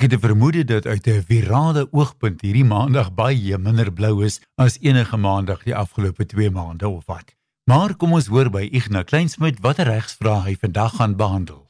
Ek het 'n vermoede dat uit 'n virale oogpunt hierdie maandag baie minder blou is as enige maandag die afgelope 2 maande of wat. Maar kom ons hoor by Ignas Kleinsmid watter regsvrae hy vandag gaan behandel.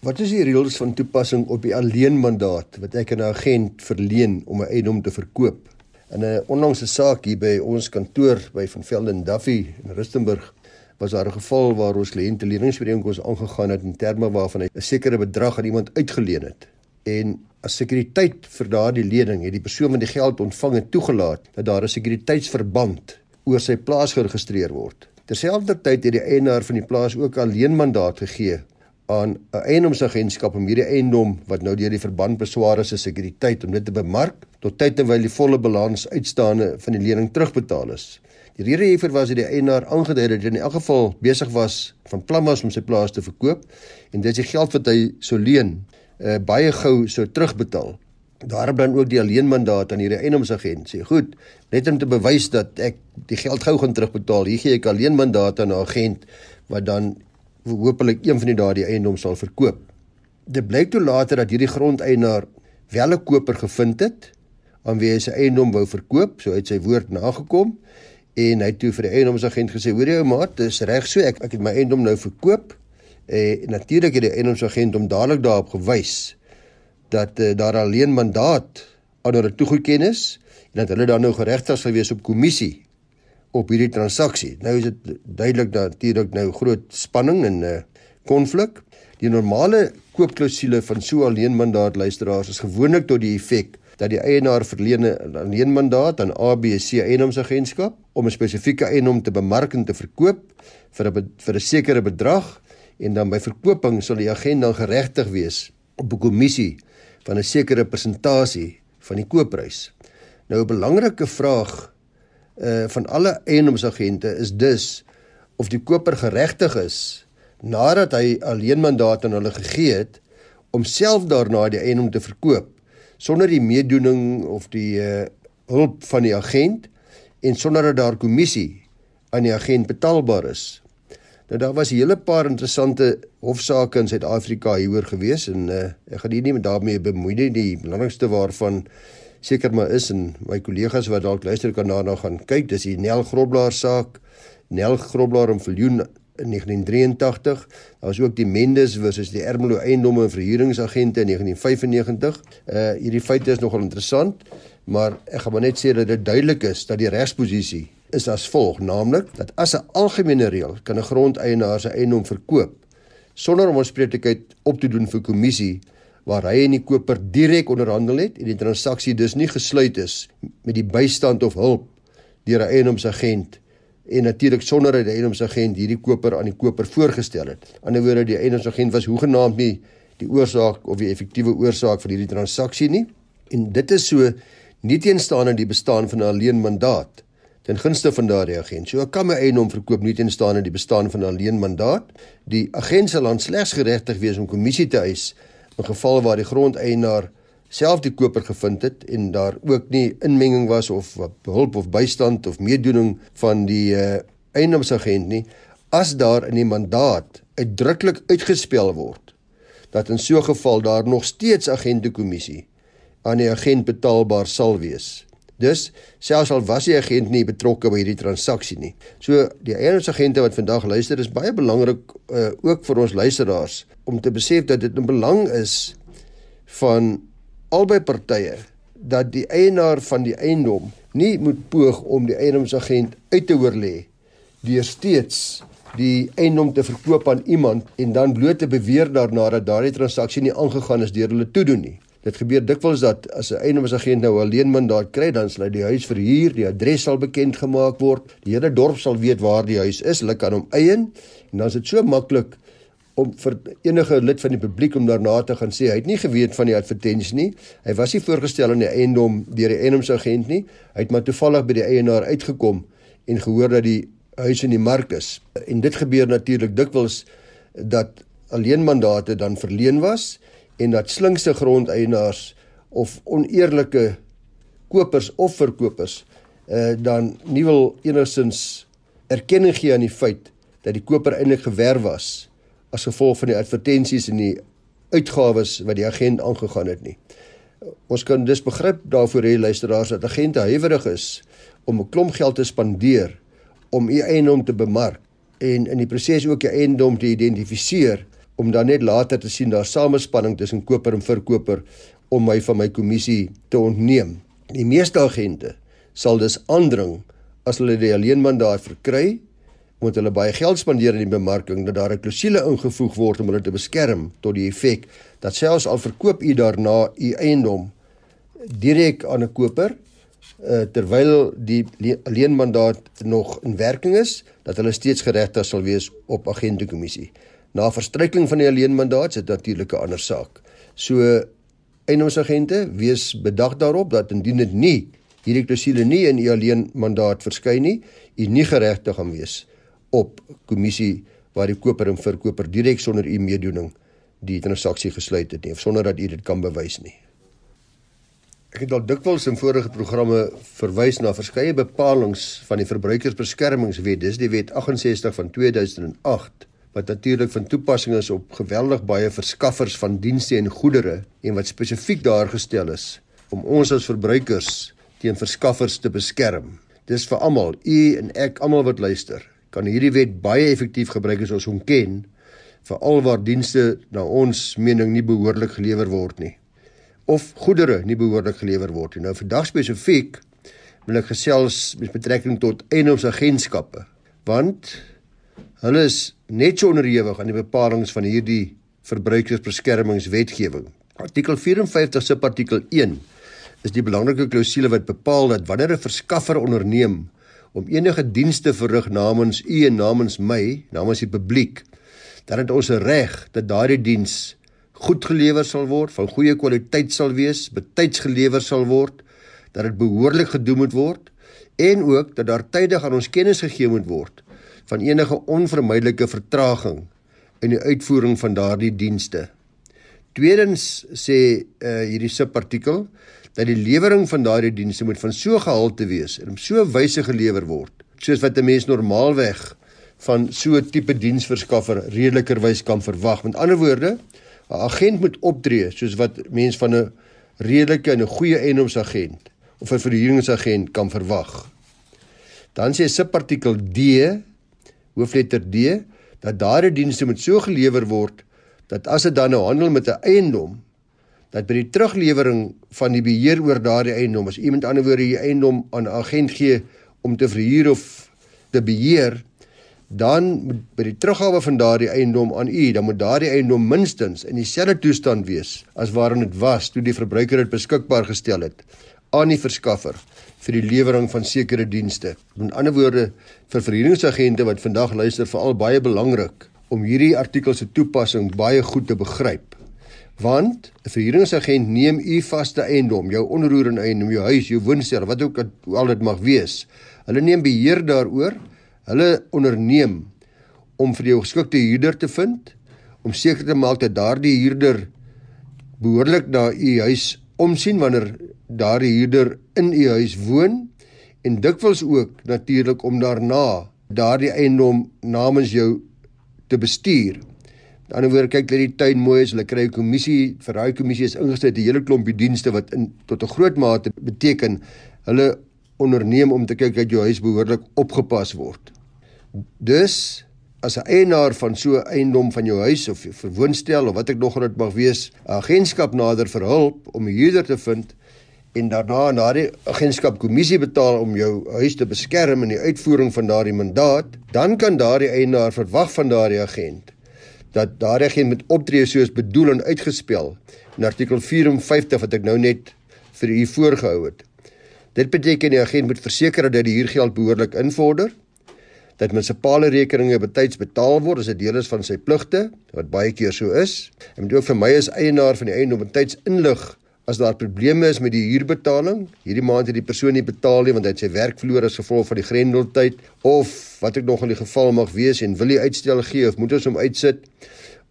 Wat is die reëls van toepassing op die alleenmandaat wat ek aan 'n agent verleen om 'n eiendom te verkoop? In 'n onlangse saak hier by ons kantoor by Van Velden Duffy in Rustenburg was daar 'n geval waar ons kliënte leningsooreenkoms aangegaan het in terme waarvan hy 'n sekere bedrag aan iemand uitgeleen het. En as sekuriteit vir daardie lening het die persoon wat die geld ontvang het toegelaat dat daar 'n sekuriteitsverband oor sy plaas geregistreer word. Terselfdertyd het die eienaar van die plaas ook alleen mandaat gegee aan 'n eiendomsagentskap om hierdie eiendom wat nou deur die verband beswaar is se sekuriteit om dit te bemark tot tyd terwyl die volle balans uitstaande van die lening terugbetaal is. Die rede hiervoor was dat die eienaar aangedui het dat hy in elk geval besig was van plan was om sy plaas te verkoop en dit is die geld wat hy sou leen uh, baie gou sou terugbetaal. Daarom dan ook die alleenmandaat aan hierdie eiendomsagent sê, "Goed, net om te bewys dat ek die geld gou gaan terugbetaal, hier gee ek alleenmandaat aan 'n agent wat dan hopelik een van die daardie eiendom sal verkoop." Dit blyk toe later dat hierdie grondeienaar wel 'n koper gevind het aan wie hy sy eiendom wou verkoop, so het sy woord nagekom en hy het toe vir die eiendomsagent gesê: "Hoor jy ou maat, dis reg so, ek ek het my eiendom nou verkoop." En natuurlik het die eiendomsagent hom dadelik daarop gewys dat uh, daar alleen mandaat aan hulle toegeken is en dat hulle dan nou geregtig sal wees op kommissie op hierdie transaksie. Nou is dit duidelik dat natuurlik nou groot spanning en 'n uh, konflik. Die normale koopklousule van so alleen mandaat luisteraars is gewoonlik tot die effek dat die eienaar verleen 'n alleenmandaat aan ABC eiendomsagentskap om 'n spesifieke eiendom te bemark en te verkoop vir 'n vir 'n sekere bedrag en dan by verkoping sal die agent dan geregtig wees op 'n kommissie van 'n sekere persentasie van die koopprys. Nou 'n belangrike vraag uh van alle eiendomsagente is dus of die koper geregtig is nadat hy alleenmandaat aan hulle gegee het om self daarna die eiendom te verkoop sonder die meedoening of die uh, hulp van die agent en sonder dat daar kommissie aan die agent betaalbaar is. Nou daar was 'n hele paar interessante hofsaake in Suid-Afrika hieroor gewees en uh, ek gaan hier nie met daarmee bemoei nie. Die belangrikste waarvan seker maar is en my kollegas wat dalk luister kan daarna gaan kyk, dis die Nel Groblaar saak. Nel Groblaar en Viljoen in 1983. Daar was ook die Mendes versus die Ermelo eiendomme en verhuuringsagente in 1995. Uh hierdie feite is nogal interessant, maar ek gaan maar net sê dat dit duidelik is dat die regsposisie is as volg, naamlik dat as 'n algemene reël kan 'n grondeienaar sy eiendom verkoop sonder om aanspreeklikheid op te doen vir kommissie waar hy en die koper direk onderhandel het en die transaksie dus nie gesluit is met die bystand of hulp deur 'n eiendomsagent en natuurlik sonder dat die eiendomsagent hierdie koper aan die koper voorgestel het. Aan die ander woorde die eiendomsagent was hoegenaamd nie die oorsaak of die effektiewe oorsaak van hierdie transaksie nie. En dit is so nie teenstaande die bestaan van 'n alleen mandaat ten gunste van daardie agent. So kan my eiendom verkoop nie teenstaande die bestaan van 'n alleen mandaat. Die agent sal dan slegs geregtig wees om kommissie te eis in geval waar die grondeienaar self die koper gevind het en daar ook nie inmenging was of hulp of bystand of meedoening van die uh, eiendomsagent nie as daar in die mandaat uitdruklik uitgespel word dat in so 'n geval daar nog steeds agentekommissie aan die agent betaalbaar sal wees. Dus selfs al was die agent nie betrokke by hierdie transaksie nie. So die eiendomsagente wat vandag luister is baie belangrik uh, ook vir ons luisteraars om te besef dat dit 'n belang is van albei partye dat die eienaar van die eiendom nie moet poog om die eiendomsagent uit te oorlê deur steeds die eiendom te verkoop aan iemand en dan bloot te beweer daarna dat daardie transaksie nie aangegaan is deur hulle toedoen nie. Dit gebeur dikwels dat as 'n eiendomsagent nou 'n leenmandaat kry, dan sal hy die huis verhuur, die adres sal bekend gemaak word, die hele dorp sal weet waar die huis is, hulle kan hom eien en dan is dit so maklik om vir enige lid van die publiek om daarna te gaan sê hy het nie geweet van die advertensie nie. Hy was nie voorgestel in die eiendom deur die eiendomsagent nie. Hy het maar toevallig by die eienaar uitgekom en gehoor dat die huis in die mark is. En dit gebeur natuurlik dikwels dat alleenmandate dan verleen was en dat slinkse grondeienaars of oneerlike kopers of verkopers uh, dan nie wil enigsins erkenning gee aan die feit dat die koper eintlik gewerf was as gevolg van die advertensies en die uitgawes wat die agent aangegaan het nie. Ons kan dus begrip daarvoor hê luisteraars dat agente huiwerig is om 'n klomp geld te spandeer om u eiendom te bemark en in die proses ook die eiendom te identifiseer om dan net later te sien daar samespanning tussen koper en verkoper om my van my kommissie te ontneem. Die meeste agente sal dus aandring as hulle die alleenmandaat verkry moet hulle baie geld spandeer in die bemarking dat daar 'n klousule ingevoeg word om hulle te beskerm tot die effek dat selfs al verkoop u daarna u eiendom direk aan 'n koper uh, terwyl die alleenmandaat nog in werking is dat hulle steeds geregtig sal wees op agentekommissie. Na verstryking van die alleenmandaat is dit natuurlik 'n ander saak. So eiendomsagente wees bedag daarop dat indien dit nie hierdie klousule nie in u alleenmandaat verskyn nie, u nie geregtig gaan wees op kommissie waar die koper en verkoper direk sonder u meedoening die transaksie gesluit het nie of sonder dat u dit kan bewys nie. Ek het al dikwels in vorige programme verwys na verskeie bepalinge van die Verbruikersbeskermingswet, dis die Wet 68 van 2008 wat natuurlik van toepassing is op geweldig baie verskaffers van dienste en goedere en wat spesifiek daar gestel is om ons as verbruikers teen verskaffers te beskerm. Dis vir almal, u en ek, almal wat luister kan hierdie wet baie effektief gebruik as ons hom ken veral waar dienste na ons mening nie behoorlik gelewer word nie of goedere nie behoorlik gelewer word nie. Nou vandag spesifiek wil ek gesels met betrekking tot eiendomsagentskappe want hulle is net so onderhewig aan die bepalinge van hierdie verbruikersbeskermingswetgewing. Artikel 54 se artikel 1 is die belangrike klousule wat bepaal dat wanneer 'n verskaffer onderneem om enige dienste verrig namens u en namens my, namens die publiek, dan het ons reg dat daardie diens goed gelewer sal word, van goeie kwaliteit sal wees, betyds gelewer sal word, dat dit behoorlik gedoen moet word en ook dat daar tydig aan ons kennis gegee moet word van enige onvermydelike vertraging in die uitvoering van daardie dienste. Tweedens sê uh, hierdie subartikel dat die lewering van daardie dienste moet van so gehalte wees en op so wyse gelewer word soos wat 'n mens normaalweg van so 'n tipe diensverskaffer redelikerwys kan verwag. Met ander woorde, 'n agent moet optree soos wat mens van 'n redelike en 'n goeie eiendomsagent of 'n verhuuringsagent kan verwag. Dan sê subartikel D, hoofletter D, dat daardie dienste moet so gelewer word dat as dit dan nou handel met 'n eiendom dat by die teruglewering van die beheer oor daardie eiendom as iemand anders woorde die eiendom aan 'n agent gee om te verhuur of te beheer dan by die teruggawe van daardie eiendom aan u dan moet daardie eiendom minstens in dieselfde toestand wees as waarin dit was toe die verbruiker dit beskikbaar gestel het aan die verskaffer vir die lewering van sekere dienste. Met ander woorde vir verhuuringsagente wat vandag luister veral baie belangrik om hierdie artikel se toepassing baie goed te begryp want 'n verhuuringsagent neem u vaste eiendom, jou onroerende eiendom, jou huis, jou woonstel, wat ook al dit mag wees. Hulle neem beheer daaroor. Hulle onderneem om vir jou geskikte huurder te vind, om seker te maak dat daardie huurder behoorlik na u huis omsien wanneer daardie huurder in u huis woon en dikwels ook natuurlik om daarna daardie eiendom namens jou te bestuur. Aan die ander woord kyk dat die tuin mooi is, hulle kry 'n kommissie, vir daai kommissie is ingestel 'n hele klompie dienste wat in tot 'n groot mate beteken hulle onderneem om te kyk dat jou huis behoorlik opgepas word. Dus as 'n eienaar van so 'n eiendom van jou huis of vir woonstel of wat ek nog net mag wees, agentskap nader vir hulp om 'n huurder te vind en daarna na die agentskap kommissie betaal om jou huis te beskerm in die uitvoering van daardie mandaat, dan kan daardie eienaar verwag van daardie agent dat daardie geen met optree soos bedoel en uitgespel in artikel 54 wat ek nou net vir u voorgehou het. Dit beteken die agent moet verseker dat die huurgeld behoorlik invorder, dat munisipale rekeninge betyds betaal word as dit deel is van sy pligte, wat baie keer so is. En moet ook vir my as eienaar van die eiendom betyds inlig as daar probleme is met die huurbetaling, hierdie maand het die persoon nie betaal nie want hy het sy werk verloor as gevolg van die grendeltyd of wat ek nog in die geval mag wees en wil hy uitstel gee of moet ons hom uitsit?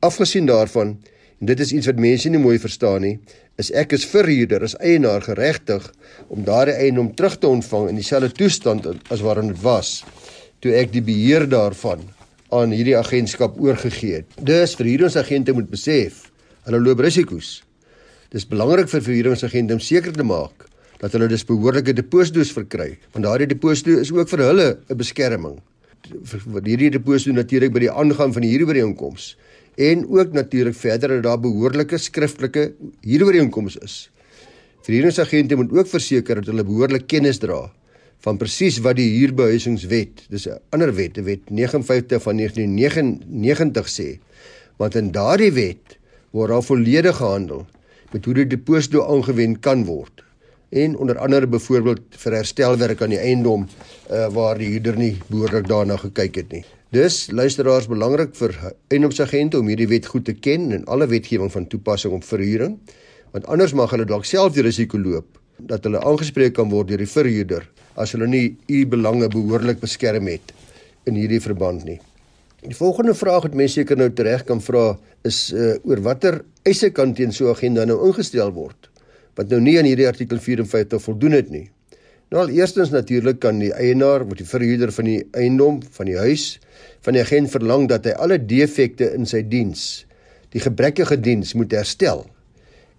Afgesien daarvan, en dit is iets wat mense nie mooi verstaan nie, is ek as verhuurder as eienaar geregtig om daardie eiendom terug te ontvang in dieselfde toestand as waarin dit was toe ek die beheer daarvan aan hierdie agentskap oorgegee het. Dus verhuuringsagente moet besef, hulle loop risiko's Dis belangrik vir verhuuringsagente om seker te maak dat hulle dus behoorlike deposito's verkry, want daardie deposito is ook vir hulle 'n beskerming. Hierdie deposito natuurlik by die aangaan van die huurooreenkoms en ook natuurlik verder dat daar behoorlike skriftelike huurooreenkoms is. Verhuuringsagente moet ook verseker dat hulle behoorlik kennis dra van presies wat die huurbehuisingswet, dis 'n ander wet, 'n wet 59 van 1999 sê. Want in daardie wet word daar volledig gehandel met hoe die deposito aangewend kan word en onder andere byvoorbeeld vir herstelwerk aan die eiendom uh, waar die huurder nie behoorlik daarna gekyk het nie. Dus luisteraars belangrik vir eiendomsagente om hierdie wet goed te ken en alle wetgewing van toepassing op verhuuring want anders mag hulle dalk self die risiko loop dat hulle aangespreek kan word deur die verhuurder as hulle nie u belange behoorlik beskerm het in hierdie verband nie. Die volgende vraag wat mense seker nou tereg kan vra is uh, oor watter eise kan teen so 'n agenda nou ingestel word wat nou nie aan hierdie artikel 54 voldoen het nie. Nou al eerstens natuurlik kan die eienaar, wat die verhuurder van die eiendom, van die huis, van die agent verlang dat hy alle defekte in sy diens, die gebrekkige diens moet herstel.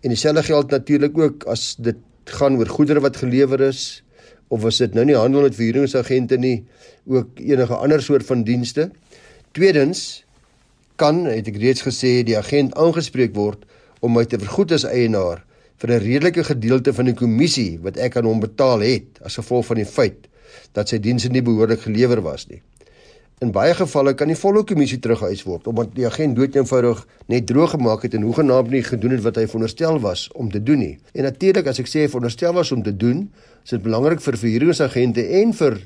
En dieselfde geld natuurlik ook as dit gaan oor goedere wat gelewer is of as dit nou nie handel met verhuuringsagente nie, ook enige ander soort van dienste. Tweedens kan, het ek reeds gesê, die agent aangespreek word om my te vergoed as eienaar vir 'n redelike gedeelte van die kommissie wat ek aan hom betaal het as gevolg van die feit dat sy dienste nie behoorlik gelewer was nie. In baie gevalle kan die volle kommissie teruggehuis word omdat die agent dood eenvoudig net droog gemaak het en hoegenaamd nie gedoen het wat hy veronderstel was om te doen nie. En natuurlik as ek sê veronderstel was om te doen, is dit belangrik vir verhuuringsagente en vir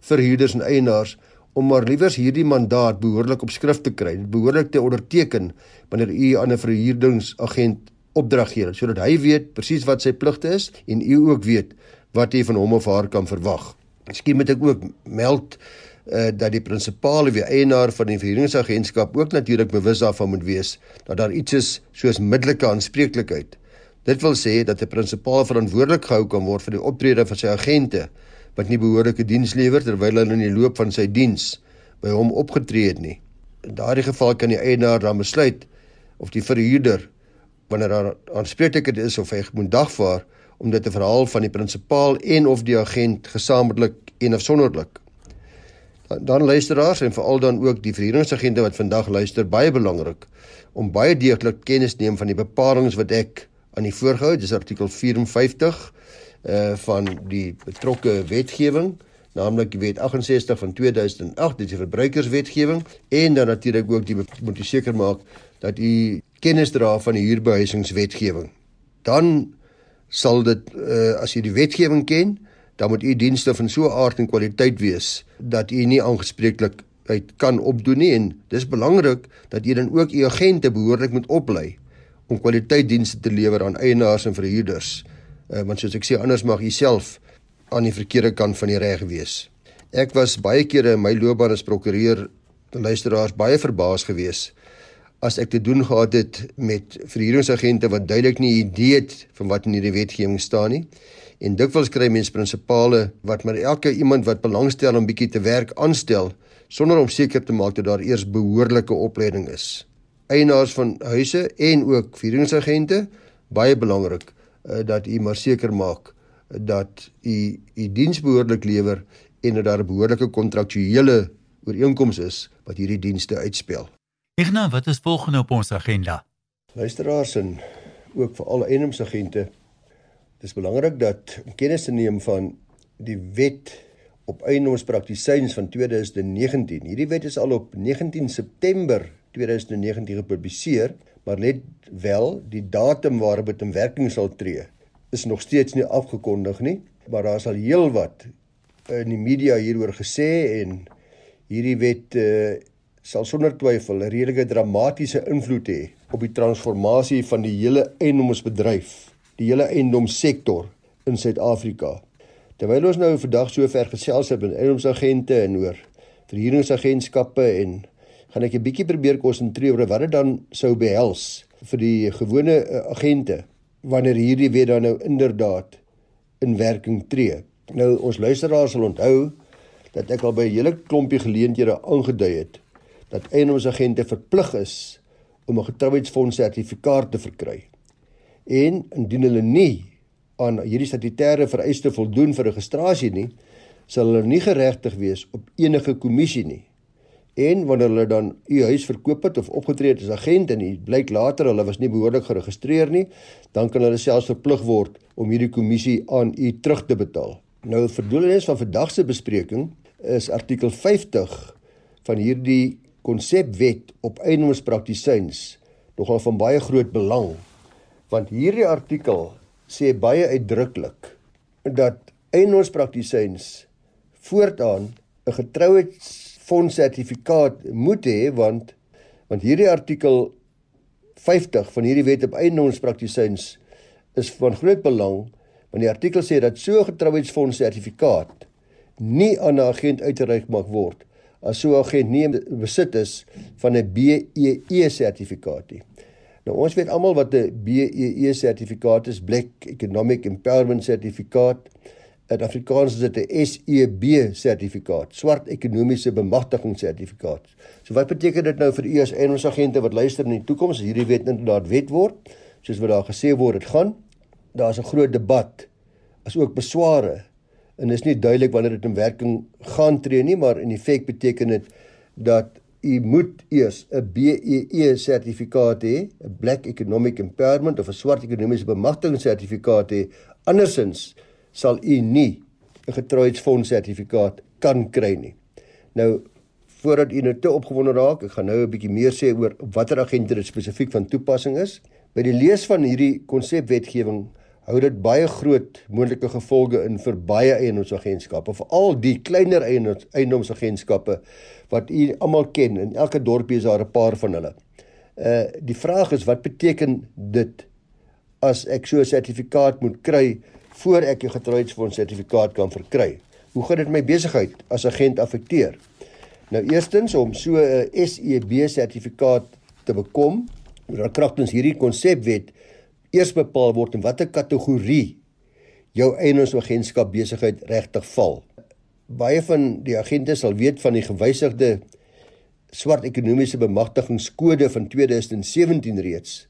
verhuurders en eienaars om maar liewers hierdie mandaat behoorlik op skrift te kry, behoorlik te onderteken wanneer u aan 'n verhuurdingsagent opdrag gee sodat hy weet presies wat sy pligte is en u ook weet wat jy van hom of haar kan verwag. Miskien moet ek ook meld uh, dat die prinsipaal of die eienaar van die verhuuringsagentskap ook natuurlik bewus daarvan moet wees dat daar iets is soos middelike aanspreeklikheid. Dit wil sê dat 'n prinsipaal verantwoordelik gehou kan word vir die optrede van sy agente wat nie behoorlike diens lewer terwyl hulle in die loop van sy diens by hom opgetree het nie. In daardie geval kan die eienaar dan besluit of die verhuurder wanneer daar aanspreeklikheid is of hy moet dagvaar om dit te verhaal van die prinsipaal en of die agent gesamentlik en afsonderlik. Dan luisteraars en veral dan ook die verhuuringsagente wat vandag luister baie belangrik om baie deeglik kennis neem van die bepalinge wat ek aan die voorgehou dis artikel 54 uh van die betrokke wetgewing naamlik die wet 68 van 2008 dis die verbruikerswetgewing en dan natuurlik ook die moet jy seker maak dat u kennis dra van die huurbehuisingswetgewing dan sal dit uh as jy die wetgewing ken dan moet u dienste van so aard en kwaliteit wees dat u nie aangespreeklik uit kan opdoen nie en dis belangrik dat u dan ook u agente behoorlik moet oplei om kwaliteitdienste te lewer aan eienaars en verhuurders. Uh, want soos ek sê anders mag u self aan die verkeerde kant van die reg wees. Ek was baie kere in my loopbaan as prokureur luisteraars baie verbaas geweest as ek te doen gehad het met verhuuringsagente wat duidelik nie idee het van wat in hierdie wetgewing staan nie En dikwels kry mense prinsipale wat maar elke iemand wat belangstel om bietjie te werk aanstel sonder om seker te maak dat daar eers behoorlike opleiding is. Eienaars van huise en ook vieringsagente baie belangrik uh, dat u maar seker maak dat u u diens behoorlik lewer en dat daar 'n behoorlike kontraktuele ooreenkoms is wat hierdie dienste uitspel. Ignas, wat is volgende op ons agenda? Luisteraars en ook vir alle eiendomsagente Dis belangrik dat kennis te neem van die wet op eiendomspraktisyns van 2019. Hierdie wet is al op 19 September 2019 gepubliseer, maar let wel die datum waarop dit in werking sal tree is nog steeds nie afgekondig nie, maar daar is al heelwat in die media hieroor gesê en hierdie wet uh, sal sonder twyfel 'n redelike dramatiese invloed hê op die transformasie van die hele eiendomsbedryf die hele eiendomssektor in Suid-Afrika. Terwyl ons nou vandag so ver gesels het met eiendomsagente en oor verhuuringsagentskappe en gaan ek 'n bietjie probeer konsentreer oor wat dit dan sou behels vir die gewone uh, agente wanneer hierdie wet dan nou inderdaad in werking tree. Nou ons luisteraars sal onthou dat ek al by 'n hele klompie geleenthede aangedui het dat eiendomsagente verplig is om 'n getrouheidsfonds sertifikaat te verkry. En indien hulle nie aan hierdie statutêre vereiste voldoen vir registrasie nie, sal hulle nie geregtig wees op enige kommissie nie. En wanneer hulle dan u huis verkoop het of opgetree het as agent en dit blyk later hulle was nie behoorlik geregistreer nie, dan kan hulle selfs verplig word om hierdie kommissie aan u terug te betaal. Nou vir doelenis van vandag se bespreking is artikel 50 van hierdie konsepwet op eiendomspraktisyns nogal van baie groot belang want hierdie artikel sê baie uitdruklik dat eiendomspraktisyns voortaan 'n getrouheids fonds sertifikaat moet hê want want hierdie artikel 50 van hierdie wet op eiendomspraktisyns is van groot belang want die artikel sê dat so getrouheidsfonds sertifikaat nie aan 'n agent uitgereik mag word as so 'n agent nie besit is van 'n BEE sertifikaat nie. Nou ons weet almal wat 'n BEE sertifikaat is, Black Economic Empowerment sertifikaat. In Afrikaans is dit 'n SEB sertifikaat, swart ekonomiese bemagtiging sertifikaat. So wat beteken dit nou vir u as eienaarsagente wat luister in die toekoms as hierdie wet inderdaad wet word? Soos wat daar gesê word, dit gaan daar's 'n groot debat as ook besware en is nie duidelik wanneer dit in werking gaan tree nie, maar in feite beteken dit dat u moet eers 'n BEE sertifikaat hê, 'n Black Economic Empowerment of 'n swart ekonomiese bemagtiging sertifikaat hê. Andersins sal u nie 'n getrouheidsfonds sertifikaat kan kry nie. Nou voordat u nou te opgewonde raak, ek gaan nou 'n bietjie meer sê oor watter agente dit spesifiek van toepassing is. By die lees van hierdie konsepwetgewing hou dit baie groot moontlike gevolge in vir baie eienaarsagentskappe, veral die kleiner eienaarsagentskappe wat u almal ken. In elke dorpie is daar 'n paar van hulle. Uh die vraag is wat beteken dit as ek so 'n sertifikaat moet kry voor ek 'n getrouheidsfonds sertifikaat kan verkry. Hoe gaan dit my besigheid as agent affekteer? Nou eerstens om so 'n SEB sertifikaat te bekom, moet daar kragtens hierdie konsepwet eers bepaal word in watter kategorie jou eienaarsagentskap besigheid regtig val. Baie van die agente sal weet van die gewysigde swart ekonomiese bemagtigingskode van 2017 reeds.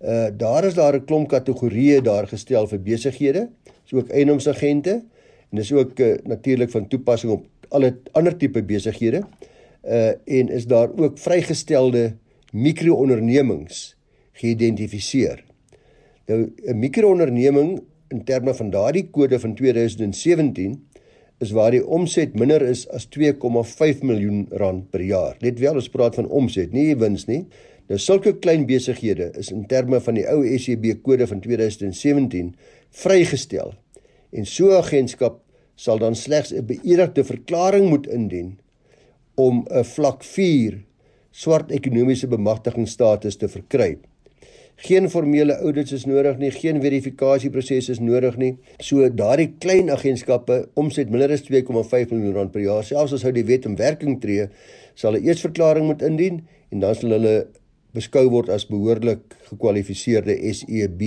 Uh daar is daar 'n klomp kategorieë daar gestel vir besighede, so ook eiendomsagente en dis ook uh, natuurlik van toepassing op alle ander tipe besighede. Uh en is daar ook vrygestelde mikroondernemings geïdentifiseer. Nou 'n mikroonderneming in terme van daardie kode van 2017 is waar die omset minder is as 2,5 miljoen rand per jaar. Let wel, ons praat van omset, nie wins nie. Nou sulke klein besighede is in terme van die ou SEB kode van 2017 vrygestel. En so 'n agentskap sal dan slegs 'n beëdigde verklaring moet indien om 'n vlak 4 swart ekonomiese bemagtigingsstatus te verkry. Geen formele audits is nodig nie, geen verifikasieproses is nodig nie. So daardie klein agentskappe omset minder as 2,5 miljoen rand per jaar, selfs as hou die wet in werking tree, sal hulle eers verklaring moet indien en dan sal hulle beskou word as behoorlik gekwalifiseerde SEB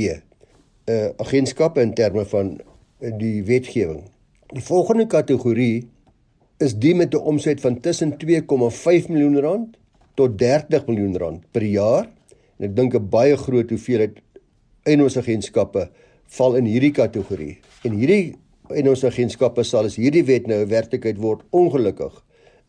uh agentskappe in terme van die wetgewing. Die volgende kategorie is die met 'n omset van tussen 2,5 miljoen rand tot 30 miljoen rand per jaar. En ek dink 'n baie groot hoeveelheid eienaarsagentskappe val in hierdie kategorie. En hierdie eienaarsagentskappe sal as hierdie wet nou 'n werklikheid word ongelukkig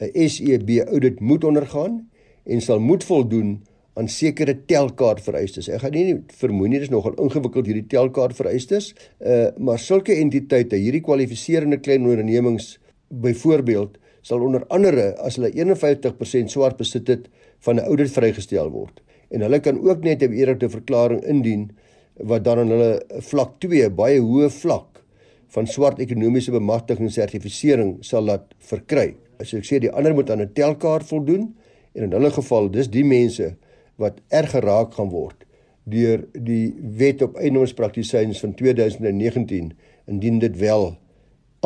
'n SEB audit moet ondergaan en sal moet voldoen aan sekere telkaart vereistes. Ek gaan nie vermoed nie dis nogal ingewikkeld hierdie telkaart vereistes, uh maar sulke entiteite, hierdie kwalifiserende klein ondernemings byvoorbeeld sal onder andere as hulle 51% swart besit het van 'n audit vrygestel word. En hulle kan ook net 'n eerlike verklaring indien wat dan aan hulle vlak 2 baie hoë vlak van swart ekonomiese bemagtiging sertifisering sal laat verkry. As ek sê die ander moet aan 'n telkaart voldoen en in hulle geval dis die mense wat erg geraak gaan word deur die wet op eiendomspraktisyns van 2019 indien dit wel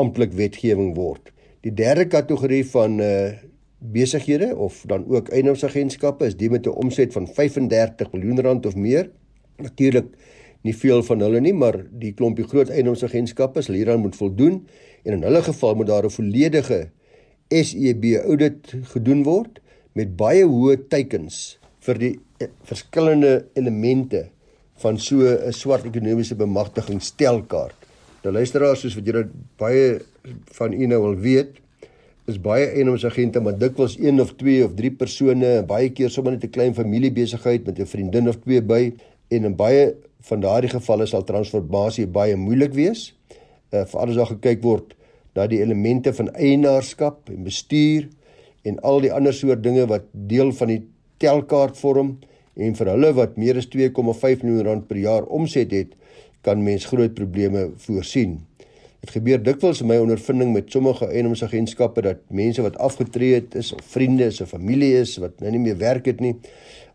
amptelik wetgewing word. Die derde kategorie van uh besighede of dan ook eiendomsagentskappe is die met 'n omset van 35 miljoen rand of meer. Natuurlik nie veel van hulle nie, maar die klompie groot eiendomsagentskappe sal hieraan moet voldoen en in hulle geval moet daar 'n volledige SEB audit gedoen word met baie hoë teikens vir die verskillende elemente van so 'n swart ekonomiese bemagtiging stelkaart. Nou luisteraars, soos wat julle baie van u nou al weet, is baie eienaarsagente maar dikwels een of twee of drie persone, baie keer sommer net 'n klein familiebesigheid met 'n vriendin of twee by en in baie van daardie gevalle sal transformasie baie moeilik wees. Uh veral as daar gekyk word na die elemente van eienaarskap en bestuur en al die ander soort dinge wat deel van die telkaart vorm en vir hulle wat meer as 2,5 miljoen rand per jaar omset het, kan mens groot probleme voorsien. Dit gebeur dikwels in my ondervinding met sommige eienaarsagentskappe dat mense wat afgetree het is of vriende is of familie is wat nou nie meer werk het nie,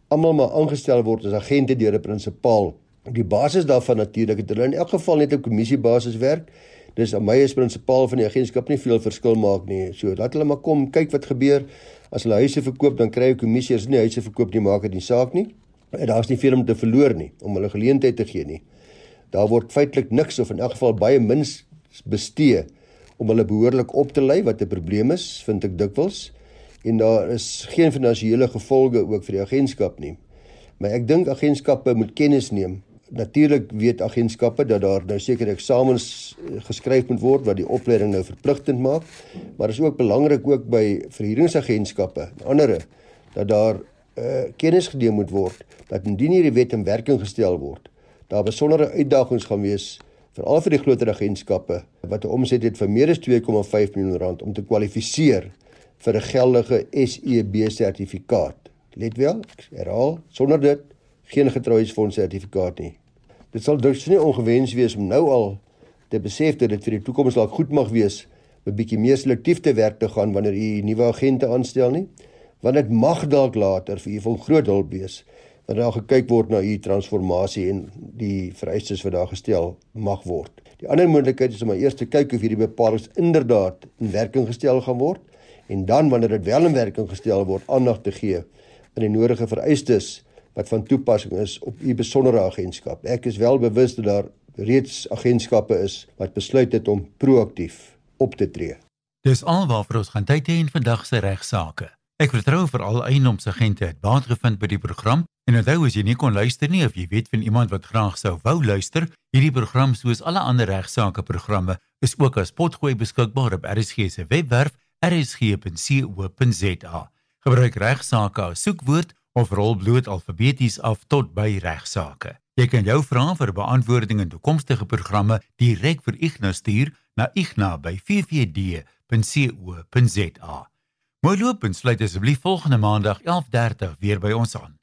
almal maar aangestel word as agente deur 'n prinsipaal. Die basis daarvan natuurlik het hulle in elk geval net op kommissiebasis werk. Dis aan my as prinsipaal van die agentskap nie veel verskil maak nie. So laat hulle maar kom kyk wat gebeur. As hulle huise verkoop, dan kry jy kommissie as nie huise verkoop nie, maak dit nie saak nie. Daar's nie veel om te verloor nie om hulle geleentheid te gee nie. Daar word feitelik niks of in elk geval baie min bestee om hulle behoorlik op te lei wat 'n probleem is, vind ek dikwels. En daar is geen finansiële gevolge ook vir die agentskap nie. Maar ek dink agentskappe moet kennis neem Natuurlik weet agentskappe dat daar nou seker eksamens eh, geskryf moet word wat die opleiding nou verpligtend maak, maar is ook belangrik ook by verhuuringsagentskappe en ander dat daar uh, kennis geneem moet word dat indien hierdie wet in werking gestel word, daar besondere uitdagings gaan wees veral vir die groter agentskappe wat 'n omset het van meer as 2,5 miljoen rand om te kwalifiseer vir 'n geldige SEB sertifikaat. Let wel, ek herhaal, sonder dit geen getrouheidsfonds sertifikaat nie. Dit sal dus nie ongewens wees om nou al te besef dat dit vir die toekoms dalk goed mag wees om 'n bietjie meer selektief te werk te gaan wanneer u nuwe agente aanstel nie, want dit mag dalk later vir u van groot hulp wees wanneer daar gekyk word na u transformasie en die vereistes wat daar gestel mag word. Die ander moontlikheid is om eers te kyk of hierdie bepalinge inderdaad in werking gestel gaan word en dan wanneer dit wel in werking gestel word, aandag te gee aan die nodige vereistes wat van toepassing is op u besondere agentskap. Ek is wel bewus dat daar reeds agentskappe is wat besluit het om proaktief op te tree. Dis alwaar ons gaan tyd hê in vandag se regsaake. Ek vertrou vir al eiendomsagente het baat gevind by die program en onthou as jy nie kon luister nie of jy weet van iemand wat graag sou wou luister, hierdie program soos alle ander regsaake programme is ook as potgooi beskikbaar op RSG se webwerf rsg.co.za. Gebruik regsaake as soekwoord of rol bloot alfabeties af tot by regsaake. Jy kan jou vrae vir beantwoording in toekomstige programme direk vir Ignas stuur na igna@ffd.co.za. Mooi loop en sluit asseblief volgende maandag 11:30 weer by ons aan.